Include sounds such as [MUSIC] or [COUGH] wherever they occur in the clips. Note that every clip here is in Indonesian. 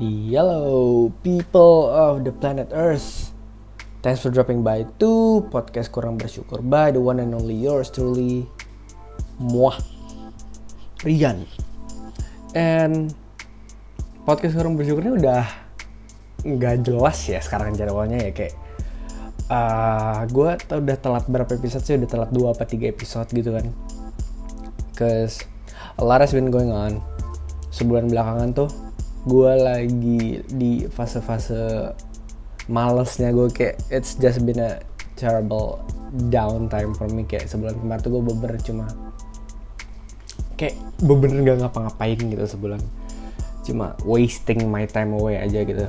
Hello, people of the planet Earth. Thanks for dropping by to podcast kurang bersyukur. By the one and only yours truly, muah, Rian. And podcast kurang bersyukur ini udah nggak jelas ya sekarang jadwalnya ya kayak uh, gue udah telat berapa episode sih? Udah telat dua apa tiga episode gitu kan. Cause a lot has been going on. Sebulan belakangan tuh gue lagi di fase-fase malesnya gue kayak it's just been a terrible downtime for me. Kayak sebulan kemarin tuh gue beber cuma kayak bener gak ngapa-ngapain gitu sebulan. Cuma wasting my time away aja gitu.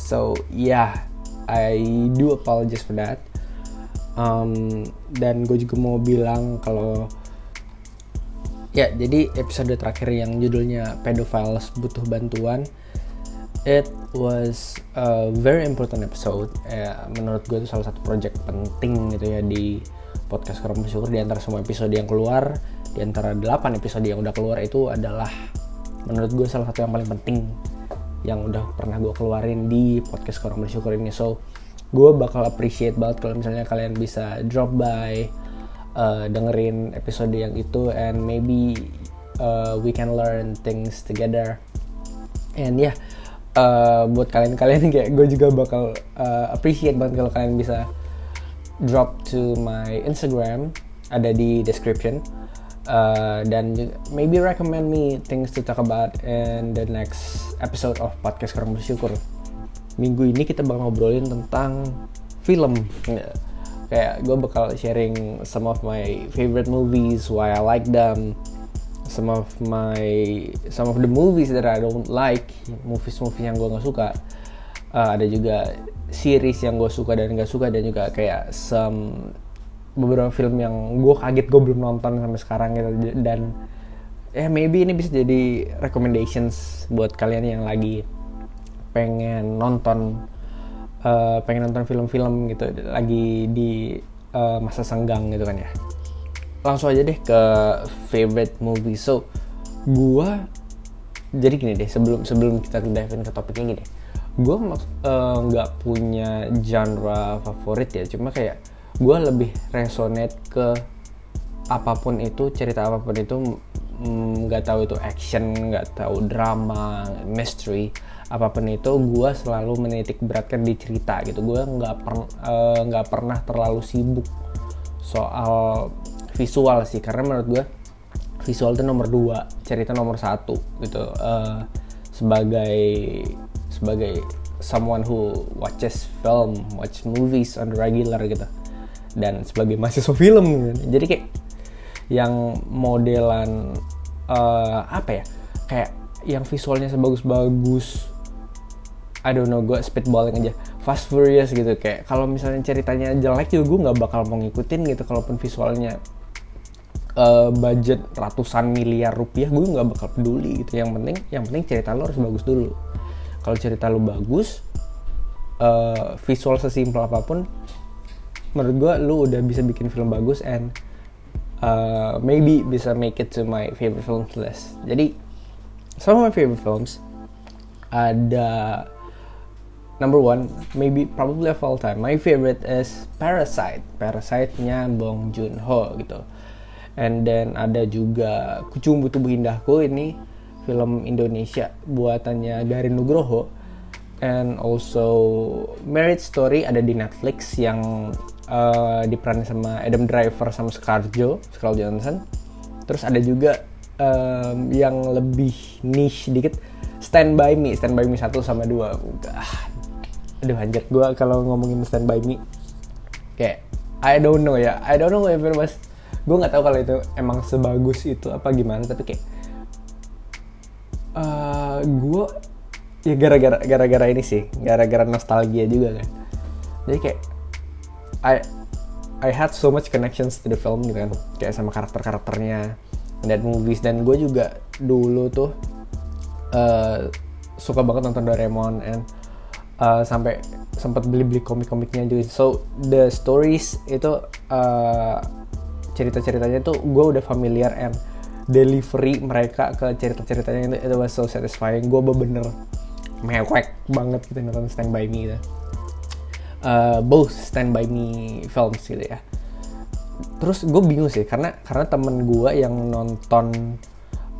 So yeah I do apologize for that. Um, dan gue juga mau bilang kalau Ya, jadi episode terakhir yang judulnya Pedophiles Butuh Bantuan It was a very important episode. Ya, Menurut gue itu salah satu project penting gitu ya di podcast Kurang Bersyukur. Di antara semua episode yang keluar Di antara 8 episode yang udah keluar itu adalah Menurut gue salah satu yang paling penting Yang udah pernah gue keluarin di podcast Kurang Bersyukur ini. So, gue bakal appreciate banget kalau misalnya kalian bisa drop by uh, dengerin episode yang itu and maybe uh, we can learn things together. And yeah, uh, buat kalian-kalian [LAUGHS] kayak gue juga bakal uh, appreciate banget kalau kalian bisa drop to my Instagram ada di description. Uh, dan maybe recommend me things to talk about in the next episode of podcast kurang bersyukur. Minggu ini kita bakal ngobrolin tentang film kayak gue bakal sharing some of my favorite movies, why I like them, some of my some of the movies that I don't like, movies-movies yang gue nggak suka. Uh, ada juga series yang gue suka dan nggak suka dan juga kayak some beberapa film yang gue kaget gue belum nonton sampai sekarang gitu dan ya maybe ini bisa jadi recommendations buat kalian yang lagi pengen nonton uh, pengen nonton film-film gitu lagi di uh, masa senggang gitu kan ya. Langsung aja deh ke favorite movie. So gua jadi gini deh sebelum sebelum kita dive ke topik ini deh gue nggak uh, punya genre favorit ya cuma kayak gue lebih resonate ke apa pun itu cerita apa pun itu nggak mm, tahu itu action nggak tahu drama mystery apa pun itu gue selalu menitik beratkan di cerita gitu. Gue nggak per, eh, nggak uh, pernah terlalu sibuk soal visual sih karena menurut gue visual itu nomor dua cerita nomor satu gitu. Uh, sebagai sebagai someone who watches film watch movies on regular gitu. Dan sebagai mahasiswa film gitu. jadi kayak yang modelan uh, apa ya kayak yang visualnya sebagus-bagus I don't know gue speedballing aja. Fast Furious gitu kayak kalau misalnya ceritanya jelek juga gue nggak bakal mau ngikutin gitu kalaupun visualnya uh, budget ratusan miliar rupiah gue nggak bakal peduli gitu. Yang penting yang penting cerita lo harus bagus dulu. Kalau cerita lo bagus uh, visual sesimpel apa pun menurut gue lo udah bisa bikin film bagus and uh, maybe bisa make it to my favorite films list. Jadi some of my favorite films ada number one, maybe probably of all time, my favorite is Parasite. Parasite-nya Bong Joon-ho gitu. And then ada juga Kucumbu Tubuh Indahku ini film Indonesia buatannya Garin Nugroho. And also Marriage Story ada di Netflix yang uh, diperan sama Adam Driver sama Scarjo, Scarlett Johansson. Terus ada juga um, yang lebih niche dikit Stand By Me, Stand By Me 1 sama 2. Ah, aduh anjir. Gue kalau ngomongin Stand By Me kayak I don't know ya. I don't know if it was gue nggak tahu kalau itu emang sebagus itu apa gimana tapi kayak uh, eh, gue ya gara-gara gara-gara ini sih. Gara-gara nostalgia juga kan. Jadi kayak I I had so much connections to the film gitu kan. Kayak sama karakter-karakternya dan movies. Dan gue juga dulu tuh uh, suka banget nonton Doraemon and uh, sampai sempat beli-beli komik-komiknya juga. So the stories itu uh, cerita-ceritanya tuh gue udah familiar and delivery mereka ke cerita-ceritanya itu itu was so satisfying. Gue bener mewek banget gitu nonton Stand By Me gitu. Uh, both Stand By Me films gitu ya. Terus gue bingung sih karena karena temen gue yang nonton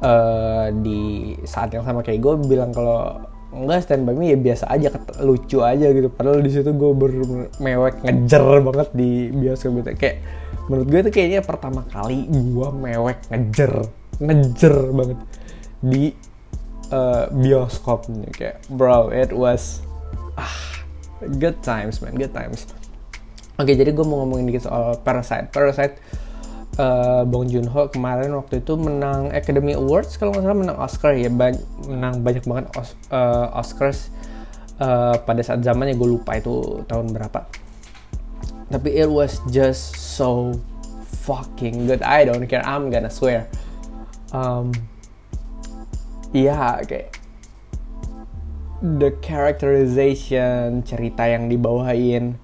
uh, di saat yang sama kayak gue bilang kalau enggak stand by me ya biasa aja lucu aja gitu. Padahal di situ gue bermewek ngejer banget di bioskop gitu. Kayak menurut gue itu kayaknya pertama kali gue mewek ngejer ngejer banget di uh, bioskopnya. Kayak bro it was ah good times man good times. Oke jadi gue mau ngomongin dikit soal Parasite. Parasite uh, Bong Joon Ho kemarin waktu itu menang Academy Awards kalau nggak salah menang Oscar ya ba menang banyak banget os uh, Oscars uh, pada saat zamannya gue lupa itu tahun berapa. Tapi it was just so fucking good. I don't care I'm gonna swear. Um, ya kayak the characterization cerita yang dibawain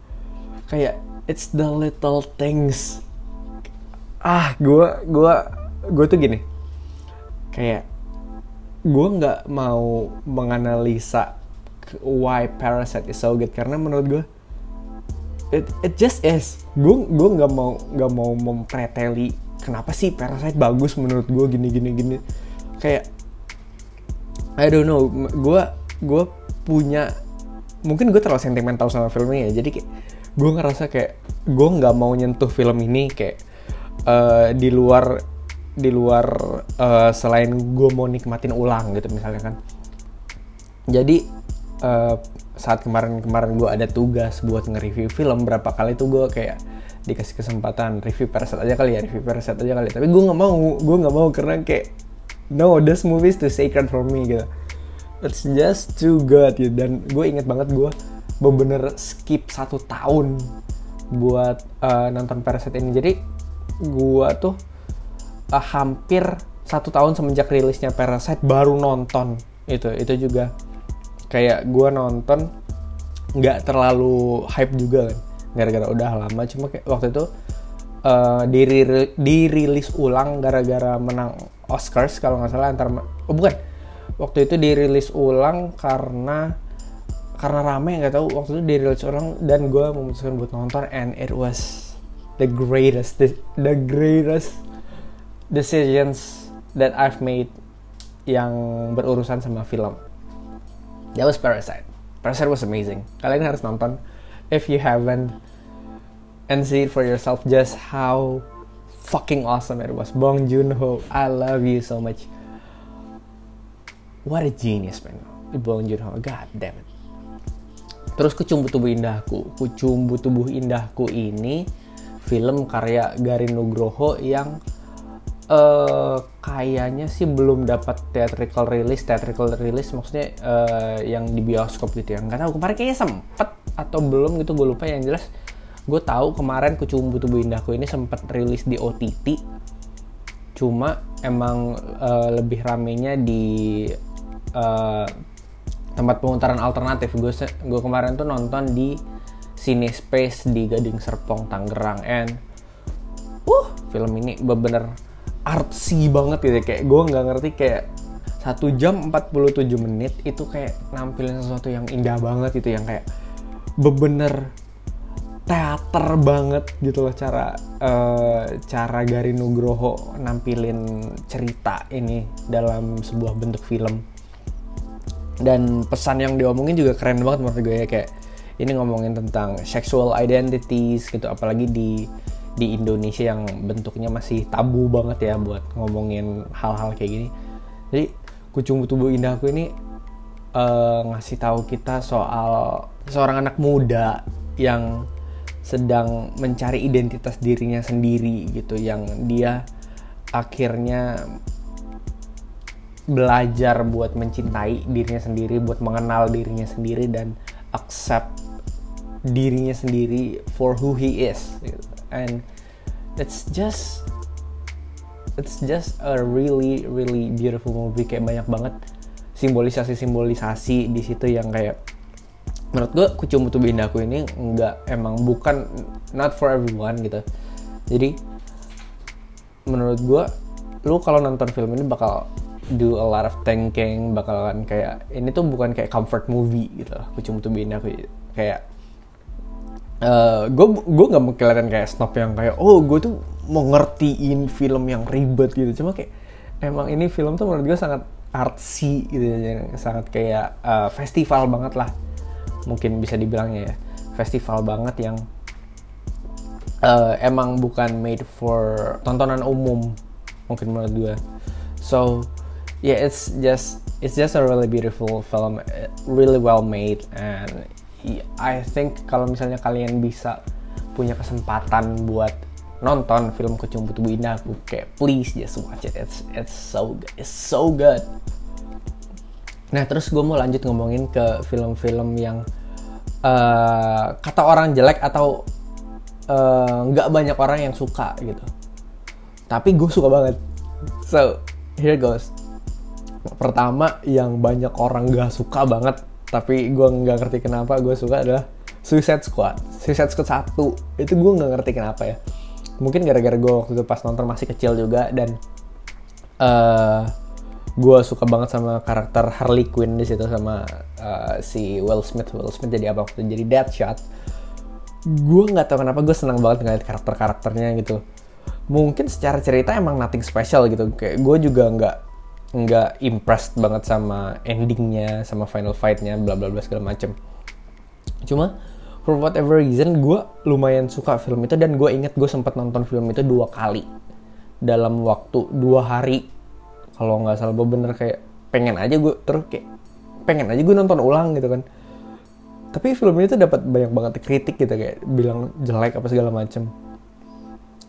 kayak it's the little things ah gue gue gue tuh gini. Kayak gue nggak mau menganalisa why Parasite is so good karena menurut gue it, it just is. Gue gue nggak mau nggak mau mempreteli kenapa sih Parasite bagus menurut gue gini gini gini. Kayak I don't know gue gue punya mungkin gue terlalu sentimental sama film ini ya. Jadi kayak gue ngerasa kayak gue nggak mau nyentuh film ini kayak uh, di luar di luar uh, selain gue mau nikmatin ulang gitu misalnya kan. Jadi uh, saat kemarin-kemarin gue ada tugas buat nge-review film berapa kali tuh gue kayak dikasih kesempatan review Parasite aja kali ya review Parasite aja kali. Tapi gue nggak mau gue nggak mau karena kayak no this movie is too sacred for me gitu. It's just too good gitu. Dan gue inget banget gue bener-bener skip satu tahun buat uh, nonton Parasite ini. Jadi gua tuh uh, hampir satu tahun semenjak rilisnya Parasite baru nonton itu. Itu juga kayak gua nonton nggak terlalu hype juga kan gara-gara udah lama cuma kayak waktu itu uh, diri dirilis ulang gara-gara menang Oscars kalau nggak salah antar oh bukan. Waktu itu dirilis ulang karena karena rame nggak tahu. Waktu itu dirilis ulang dan gue memutuskan buat nonton and it was the greatest the, greatest decisions that I've made yang berurusan sama film. That was Parasite. Parasite was amazing. Kalian harus nonton if you haven't and see it for yourself just how fucking awesome it was. Bong Joon-ho, I love you so much. What a genius, man. Bong Joon-ho, god damn it. Terus Kucumbu Tubuh Indahku. Kucumbu Tubuh Indahku ini film karya Garin Nugroho yang uh, kayaknya sih belum dapat theatrical release theatrical release maksudnya uh, yang di bioskop gitu ya. Nggak tahu kemarin kayaknya sempet atau belum gitu gue lupa. Yang jelas gue tahu kemarin Kucumbu Tubuh Indahku ini sempat rilis di OTT cuma emang uh, lebih ramenya di uh, tempat pemutaran alternatif. Gue gue kemarin tuh nonton di Cine Space di Gading Serpong Tangerang. And uh film ini bener-bener artsy banget gitu. Kayak gue nggak ngerti kayak satu jam 47 menit itu kayak nampilin sesuatu yang indah banget itu yang kayak bener teater banget gitu loh cara uh, cara Gari Nugroho nampilin cerita ini dalam sebuah bentuk film. Dan pesan yang diomongin juga keren banget menurut gue ya kayak ini ngomongin tentang sexual identities gitu apalagi di di Indonesia yang bentuknya masih tabu banget ya buat ngomongin hal-hal kayak gini. Jadi kucing tubuh indahku ini uh, ngasih tahu kita soal seorang anak muda yang sedang mencari identitas dirinya sendiri gitu yang dia akhirnya belajar buat mencintai dirinya sendiri buat mengenal dirinya sendiri dan accept dirinya sendiri for who he is. And it's just it's just a really really beautiful movie. Kayak banyak banget simbolisasi simbolisasi di situ yang kayak menurut gue kucing butuh Indaku ini nggak emang bukan not for everyone gitu. Jadi menurut gue lu kalau nonton film ini bakal do a lot of thinking bakalan kayak ini tuh bukan kayak comfort movie gitu loh kucing tuh bina aku kayak gue uh, gue nggak kelihatan kayak snob yang kayak oh gue tuh mau ngertiin film yang ribet gitu. Cuma kayak emang ini film tuh menurut gue sangat artsy gitu ya sangat kayak uh, festival banget lah. Mungkin bisa dibilangnya ya. Festival banget yang uh, emang bukan made for tontonan umum mungkin menurut gue so yeah it's just it's just a really beautiful film really well made and I think kalau misalnya kalian bisa punya kesempatan buat nonton film Kucing Putih Indah aku kayak please just watch it. It's it's so good it's so good. Nah terus gue mau lanjut ngomongin ke film-film yang uh, kata orang jelek atau eh, nggak uh, banyak orang yang suka gitu. Tapi gue suka banget. So here goes. Pertama yang banyak orang gak suka banget tapi gue nggak ngerti kenapa gue suka adalah Suicide Squad. Suicide Squad satu. Itu gue nggak ngerti kenapa ya. Mungkin gara-gara gue waktu itu pas nonton masih kecil juga dan uh, eh, gue suka banget sama karakter Harley Quinn di situ sama uh, si Will Smith. Will Smith jadi apa waktu jadi Deadshot. Gue nggak tahu kenapa gue senang banget ngeliat karakter-karakternya gitu. Mungkin secara cerita emang nothing special gitu. Kayak gue juga nggak nggak impressed banget sama endingnya sama final fightnya bla bla bla segala macem. Cuma for whatever reason gue lumayan suka film itu dan gue inget gue sempat nonton film itu dua kali dalam waktu dua hari. Kalau nggak salah gue bener kayak pengen aja gue terus kayak pengen aja gue nonton ulang gitu kan. Tapi film itu dapat banyak banget kritik gitu kayak bilang jelek apa segala macem.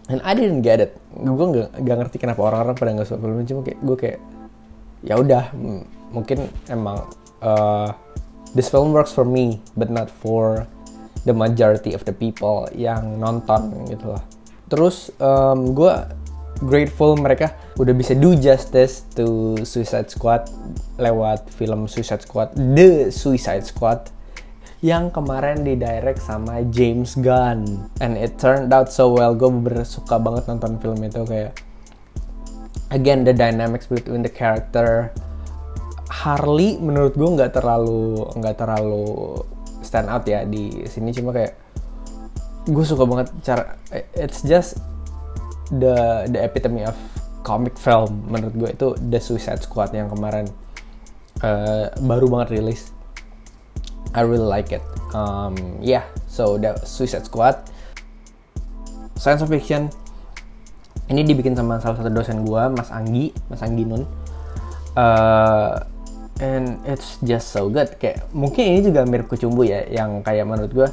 And I didn't get it. Gue nggak ngerti kenapa orang-orang pada nggak suka film ini cuma kayak gue kayak ya udah mungkin emang uh, this film works for me but not for the majority of the people yang nonton gitu loh. Terus um, gue grateful mereka udah bisa do justice to Suicide Squad lewat film Suicide Squad, The Suicide Squad yang kemarin di direct sama James Gunn and it turned out so well gue bersuka banget nonton film itu kayak again the dynamics between the character Harley menurut gue nggak terlalu nggak terlalu stand out ya di sini. Cuma kayak gue suka banget cara it's just the the epitome of comic film menurut gue itu The Suicide Squad yang kemarin uh, baru banget rilis. I really like it. Um, yeah so The Suicide Squad. Science fiction ini dibikin sama salah satu dosen gue Mas Anggi Mas Anggi Nun. Uh, and it's just so good. Kayak mungkin ini juga mirip kecumbu ya yang kayak menurut gue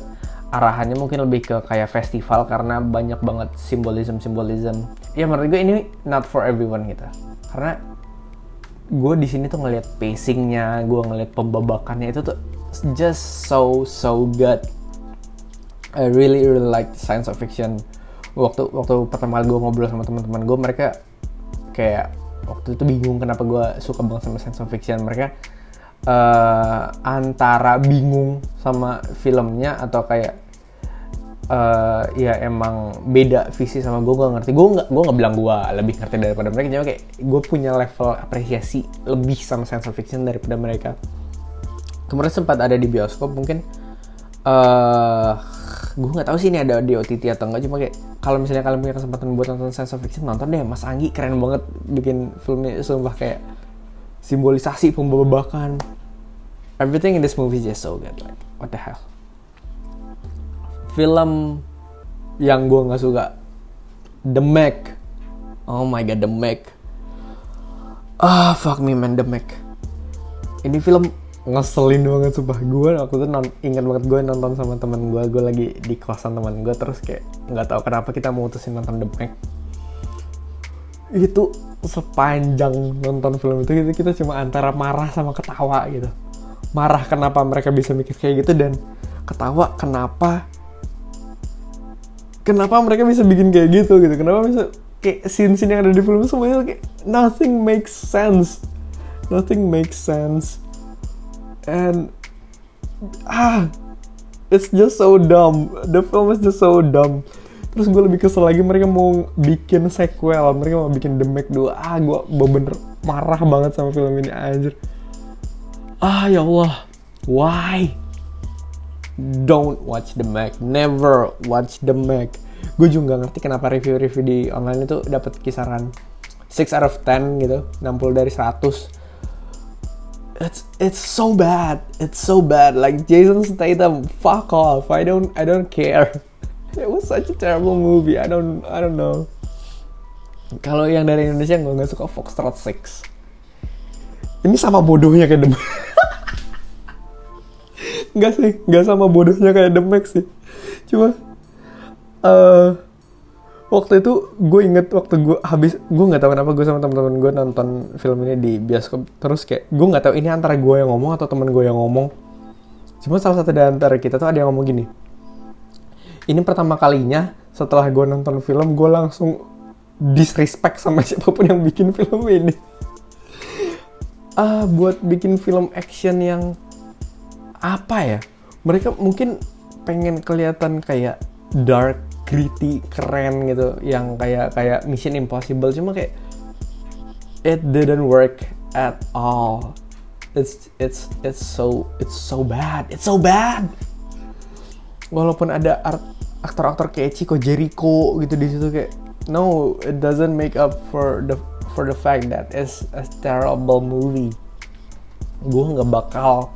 arahannya mungkin lebih ke kayak festival karena banyak banget simbolism simbolism ya menurut gue ini not for everyone gitu. Karena gue di sini tuh ngelihat pacingnya gue ngelihat pembabakannya itu tuh just so so good. I really really like science fiction waktu waktu pertama kali gue ngobrol sama teman-teman gue mereka kayak waktu itu bingung kenapa gue suka banget sama science fiction. Mereka uh, antara bingung sama filmnya atau kayak uh, ya emang beda visi sama gue gue ngerti. Gue nggak gue nggak bilang gue lebih ngerti daripada mereka cuma kayak gue punya level apresiasi lebih sama science fiction daripada mereka. Kemarin sempat ada di bioskop mungkin uh, gue nggak tahu sih ini ada di OTT atau enggak cuma kayak kalau misalnya kalian punya kesempatan buat nonton science fiction nonton deh. Mas Anggi keren banget bikin filmnya sumpah kayak simbolisasi pembabakan. Everything in this movie just so good like what the hell. Film yang gue nggak suka The Meg oh my god The Meg ah oh, fuck me man The Meg ini film ngeselin banget sumpah. Gue aku tuh non, ingat banget gue nonton sama teman gue gue lagi di kosan teman gue terus kayak nggak tahu kenapa kita mutusin nonton The Meg itu sepanjang nonton film itu kita, kita cuma antara marah sama ketawa gitu. Marah kenapa mereka bisa mikir kayak gitu dan ketawa kenapa kenapa mereka bisa bikin kayak gitu gitu. Kenapa bisa kayak scene-scene yang ada di film semuanya kayak nothing makes sense. Nothing makes sense and ah it's just so dumb. The film is just so dumb. Terus gue lebih kesel lagi mereka mau bikin sequel. Mereka mau bikin The Meg 2 ah gue bener marah banget sama film ini anjir. Ah ya Allah. Why? Don't watch The Meg never watch The Meg gue juga gak ngerti kenapa review-review di online itu dapat kisaran 6 out of 10 gitu. 60 dari 100 it's it's so bad. It's so bad. Like Jason Statham fuck off. I don't I don't care. [LAUGHS] It was such a terrible movie. I don't I don't know. Kalau yang dari Indonesia gue nggak suka Foxtrot 6 ini sama bodohnya kayak The Enggak [LAUGHS] sih, nggak sama bodohnya kayak Max sih. Cuma uh, waktu itu gue inget waktu gue habis gue nggak tahu kenapa gue sama teman-teman gue nonton film ini di bioskop. Terus kayak gue nggak tahu ini antara gue yang ngomong atau teman gue yang ngomong. Cuma salah satu dari antara kita tuh ada yang ngomong gini. Ini pertama kalinya setelah gue nonton film gue langsung disrespect sama [LAUGHS] siapa pun yang bikin film ini. Ah uh, buat bikin film action yang apa ya? Mereka mungkin pengen kelihatan kayak dark gritty keren gitu. Yang kayak kayak Mission Impossible. Cuma kayak it didn't work at all. It's it's it's so it's so bad. It's so bad. Walaupun ada aktor-aktor kayak Chico Jericho gitu di situ kayak no it doesn't make up for the for the fact that it's a terrible movie. Gue nggak bakal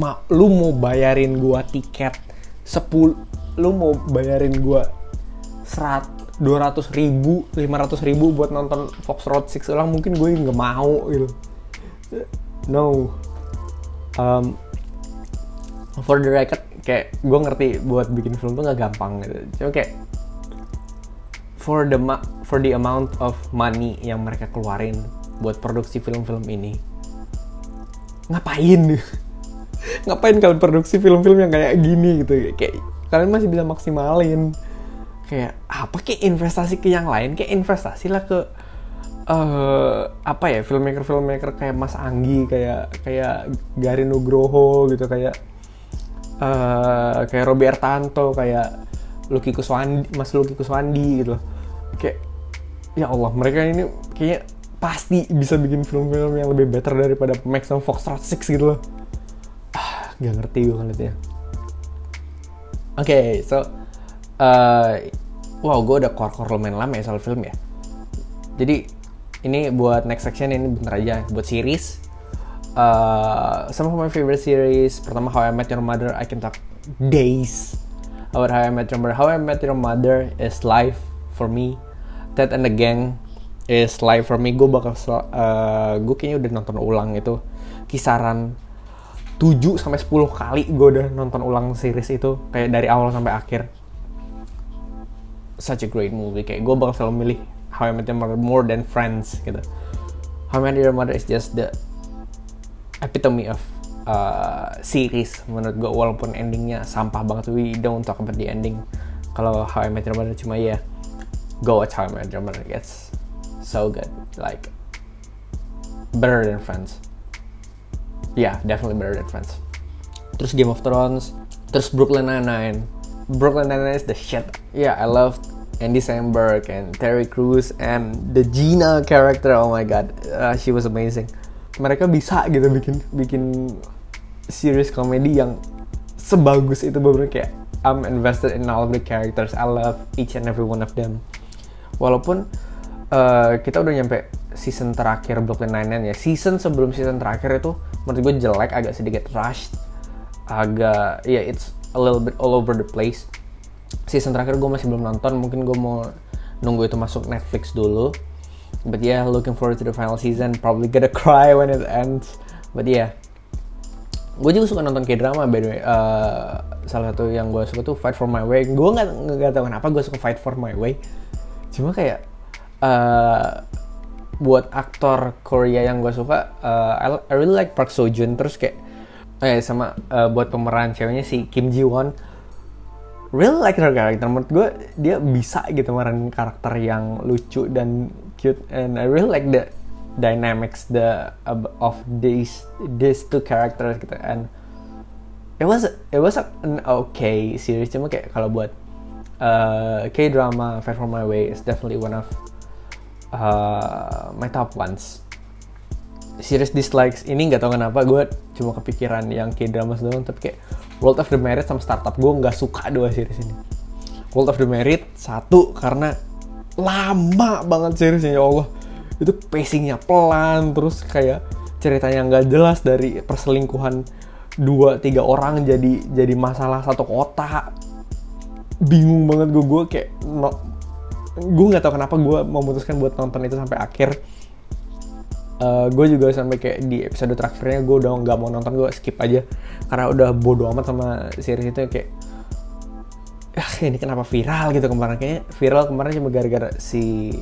ma lu mau bayarin gua tiket 10 lu mau bayarin gue serat dua ratus ribu lima ratus ribu buat nonton Fox Road Six ulang mungkin gue nggak mau gitu. No. Um, for the record kayak gue ngerti buat bikin film tuh nggak gampang gitu. Cuma kayak for the for the amount of money yang mereka keluarin buat produksi film-film ini ngapain? [LAUGHS] Ngapain kalian produksi film-film yang kayak gini gitu? Kayak kalian masih bisa maksimalin. Kayak apa kayak investasi ke yang lain? Kayak investasi lah ke uh, apa ya filmmaker filmmaker kayak Mas Anggi kayak kayak Garin Nugroho gitu kayak uh, kayak Robert Tanto kayak Lucky Kuswandi Mas Lucky Kuswandi gitu loh. Kayak ya Allah mereka ini kayaknya pasti bisa bikin film-film yang lebih better daripada Max sama Fox 6 gitu loh. Ah gak ngerti gue ngeliatnya Oke, okay, so uh, wow, gue udah core-core lumayan lama ya soal film ya. Jadi ini buat next section ini bentar aja buat series. Uh, some of my favorite series. Pertama How I Met Your Mother, I can talk days about How I Met Your Mother. How I Met Your Mother is life for me. Ted and the Gang is life for me. Gue bakal, uh, gue kayaknya udah nonton ulang itu kisaran 7 sampai 10 kali gue udah nonton ulang series itu kayak dari awal sampai akhir. Such a great movie. Kayak gue bakal selalu milih How I Met Your Mother more than Friends gitu. How I Met Your Mother is just the epitome of uh, series menurut gue walaupun endingnya sampah banget. We don't talk about the ending. Kalau How I Met Your Mother cuma ya yeah, go watch How I Met Your Mother. It's so good. Like better than Friends yeah, definitely better than Friends. Terus Game of Thrones, terus Brooklyn Nine-Nine. Brooklyn Nine-Nine is the shit. Yeah, I love Andy Samberg and Terry Crews and the Gina character. Oh my god, uh, she was amazing. Mereka bisa gitu bikin bikin series komedi yang sebagus itu bener kayak I'm invested in all of the characters. I love each and every one of them. Walaupun uh, kita udah nyampe season terakhir Brooklyn Nine-Nine ya. Season sebelum season terakhir itu menurut gue jelek, agak sedikit rushed, agak ya yeah, it's a little bit all over the place. Season terakhir gue masih belum nonton, mungkin gue mau nunggu itu masuk Netflix dulu. But yeah, looking forward to the final season. Probably gonna [LAUGHS] cry when it ends. But yeah, gue juga suka nonton K-drama by the way. Uh, salah satu yang gue suka tuh Fight for My Way. Gue nggak nggak tahu kenapa gue suka Fight for My Way. Cuma kayak uh, buat aktor Korea yang gue suka uh, I, I really like Park Seo Joon terus kayak eh sama uh, buat pemeran ceweknya si Kim Ji Won really like her character. Menurut gue dia bisa gitu meranin karakter yang lucu dan cute. And I really like the dynamics the of these these two characters gitu. And it was it was an okay series. Cuma kayak kalau buat uh, K-drama Far From My Way is definitely one of uh, my top ones. Series dislikes ini nggak tahu kenapa gue cuma kepikiran yang K-drama doang tapi kayak World of the Merit sama Startup gue nggak suka dua series ini. World of the Merit satu karena lama banget seriesnya ya Allah itu pacingnya pelan terus kayak ceritanya nggak jelas dari perselingkuhan dua tiga orang jadi jadi masalah satu kota bingung banget gue gue kayak gue nggak tahu kenapa gue memutuskan buat nonton itu sampai akhir. Uh, gue juga sampai kayak di episode terakhirnya gue udah nggak mau nonton gue skip aja. Karena udah bodo amat sama series itu kayak ah ini kenapa viral gitu kemarin? Kayaknya viral kemarin cuma gara-gara si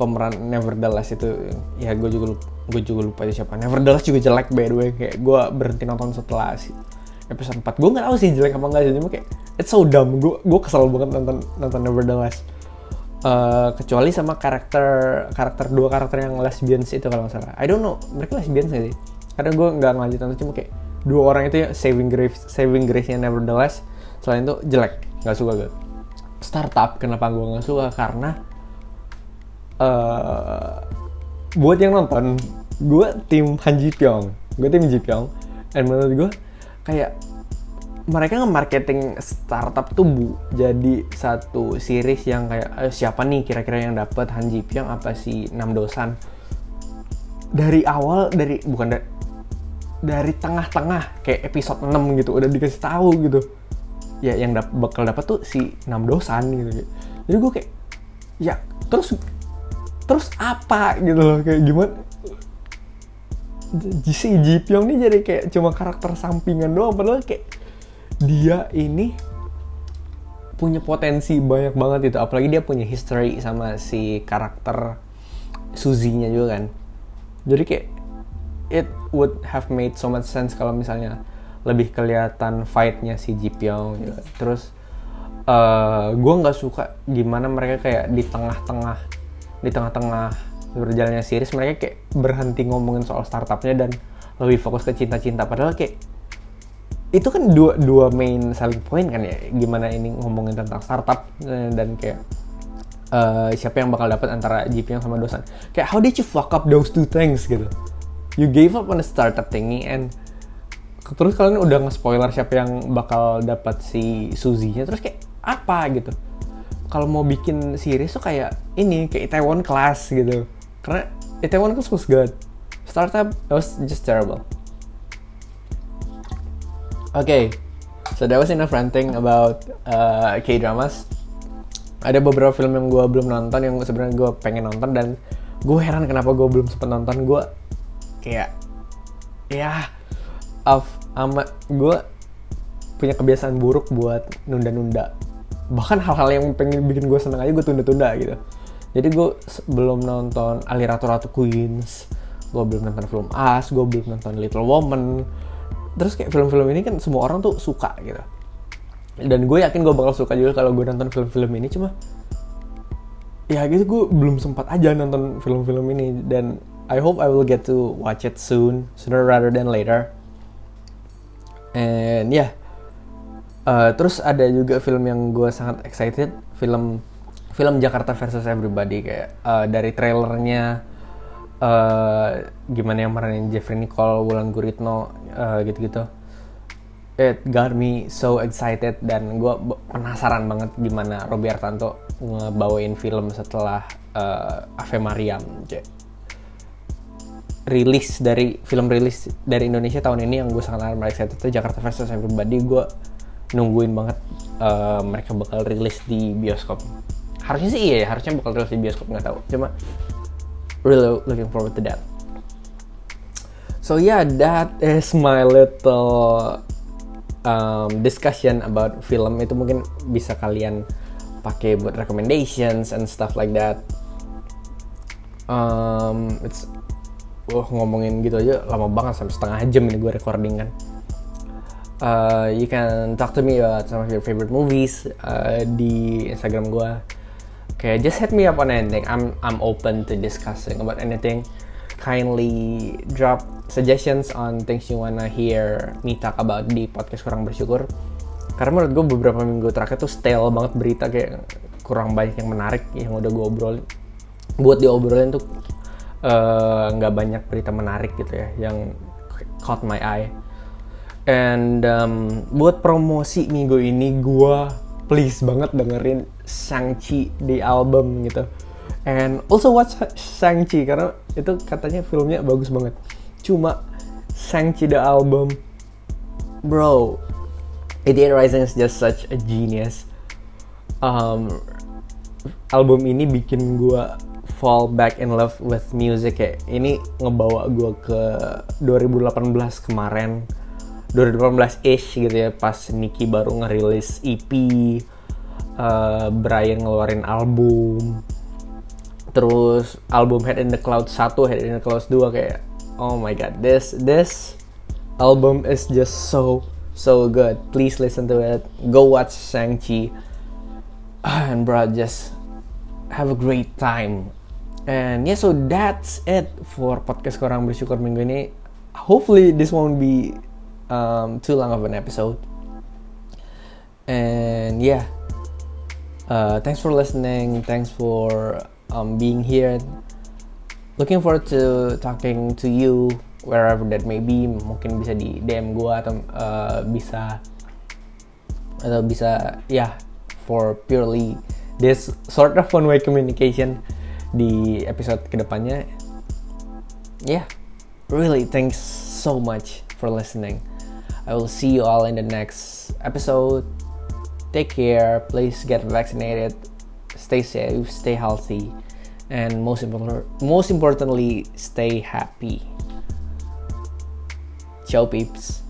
pemeran Nevertheless itu. Ya gue juga lupa, gue juga lupa itu siapa. Nevertheless juga jelek by the way. Kayak gue berhenti nonton setelah si episode 4 gue nggak tahu sih jelek apa enggak sih cuma kayak it's so dumb. Gue gue kesel banget nonton nonton Nevertheless uh, kecuali sama karakter karakter dua karakter yang lesbians itu kalau nggak salah. I don't know mereka lesbians gak sih? Karena gue nggak ngelanjut nonton cuma kayak dua orang itu ya saving grace saving grace nya Nevertheless. Selain itu jelek nggak suka gue startup kenapa gue nggak suka? Karena uh, buat yang nonton gue tim Han Ji Pyong. Gue tim Ji Pyong. Dan menurut gue kayak mereka nge-marketing startup tuh bu jadi satu series yang kayak eh, siapa nih kira-kira yang dapat Han Ji Pyong apa si Nam Dosan dari awal dari bukan dari dari tengah-tengah kayak episode 6 gitu udah dikasih tahu gitu. Ya yang dap bakal dapat tuh si enam dosan gitu. Jadi gue kayak ya terus terus apa gitu loh kayak gimana? Si Ji Pyong ini jadi kayak cuma karakter sampingan doang padahal kayak dia ini punya potensi banyak banget itu apalagi dia punya history sama si karakter Suzy-nya juga kan. Jadi kayak it would have made so much sense kalau misalnya lebih kelihatan fightnya si Ji Pyong juga. terus uh, eh, gue nggak suka gimana mereka kayak di tengah-tengah di tengah-tengah berjalannya series mereka kayak berhenti ngomongin soal startupnya dan lebih fokus ke cinta-cinta. Padahal kayak itu kan dua dua main selling point kan ya? Gimana ini ngomongin tentang startup eh, dan kayak uh, siapa yang bakal dapat antara Ji Pyong sama Dosan? Kayak how did you fuck up those two things gitu? You gave up on the startup thingy and terus kalian udah nge-spoiler siapa yang bakal dapat si Suzy-nya terus kayak apa gitu? Kalau mau bikin series tuh kayak ini kayak Itaewon Class gitu. Karena Itaewon Class was good. Startup was just terrible okay so that was enough ranting about uh, K-dramas. Ada beberapa film yang gue belum nonton yang sebenarnya gue pengen nonton dan gue heran kenapa gue belum sempet nonton. Gue kayak ya of amat gue punya kebiasaan buruk buat nunda-nunda. Bahkan hal-hal yang pengen bikin gue seneng aja gue tunda-tunda gitu. Jadi gue belum nonton Ali Ratu Ratu Queens gue belum nonton film As gue belum nonton Little Woman terus kayak film-film ini kan semua orang tuh suka gitu. Dan gue yakin gue bakal suka juga kalau gue nonton film-film ini cuma ya gitu gue belum sempat aja nonton film-film ini. Dan I hope I will get to watch it soon sooner rather than later. And ya yeah. uh, terus ada juga film yang gue sangat excited film film Jakarta versus Everybody kayak uh, dari trailernya uh, gimana yang meranin Jeffrey Nicole, Wulan Guritno uh, gitu-gitu. It got me so excited dan gue penasaran banget gimana Robby Artanto ngebawain film setelah uh, Ave Mariam rilis dari film rilis dari Indonesia tahun ini yang gue sangat amat excited itu Jakarta versus Everybody gue nungguin banget uh, mereka bakal rilis di bioskop. Harusnya sih iya ya harusnya bakal rilis di bioskop nggak tahu. Cuma really looking forward to that so yeah that is my little um, discussion about film. Itu mungkin bisa kalian pakai buat recommendations and stuff like that. Um, it's wah ngomongin gitu aja lama banget sampai setengah jam ini gue recording kan. Uh, you can talk to me about some of your favorite movies uh, di Instagram gue kayak just hit me up on anything. I'm I'm open to discussing about anything kindly drop suggestions on things you wanna hear me talk about di podcast kurang bersyukur. Karena menurut gue beberapa minggu terakhir tuh stale banget berita kayak kurang banyak yang menarik yang udah gue obrolin. Buat diobrolin tuh eh, nggak uh, banyak berita menarik gitu ya yang caught my eye. And um, buat promosi minggu ini gue please banget dengerin Shang-Chi di album gitu and also watch Shang-Chi karena itu katanya filmnya bagus banget. Cuma Shang-Chi the album bro Idiot Rising is just such a genius. Um, album ini bikin gue fall back in love with music kayak ini ngebawa gue ke 2018 kemarin. 2018-ish gitu ya pas Nicky baru ngerilis EP uh, Brian ngeluarin album terus album Head in the Clouds 1 Head in the Clouds 2 kayak oh my god this this album is just so so good. Please listen to it. Go watch Shang-Chi. And bro just have a great time. And yeah so that's it for podcast kurang bersyukur minggu ini. Hopefully this won't be um, too long of an episode. And yeah uh, thanks for listening. Thanks for um, being here. Looking forward to talking to you wherever that may be. Mungkin bisa di DM gue atau uh, bisa atau bisa ya yeah, for purely this sort of one way communication di episode ke depannya yeah. Really thanks so much for listening. I will see you all in the next episode. Take care. Please get vaccinated stay safe stay healthy and most important most importantly stay happy. Ciao peeps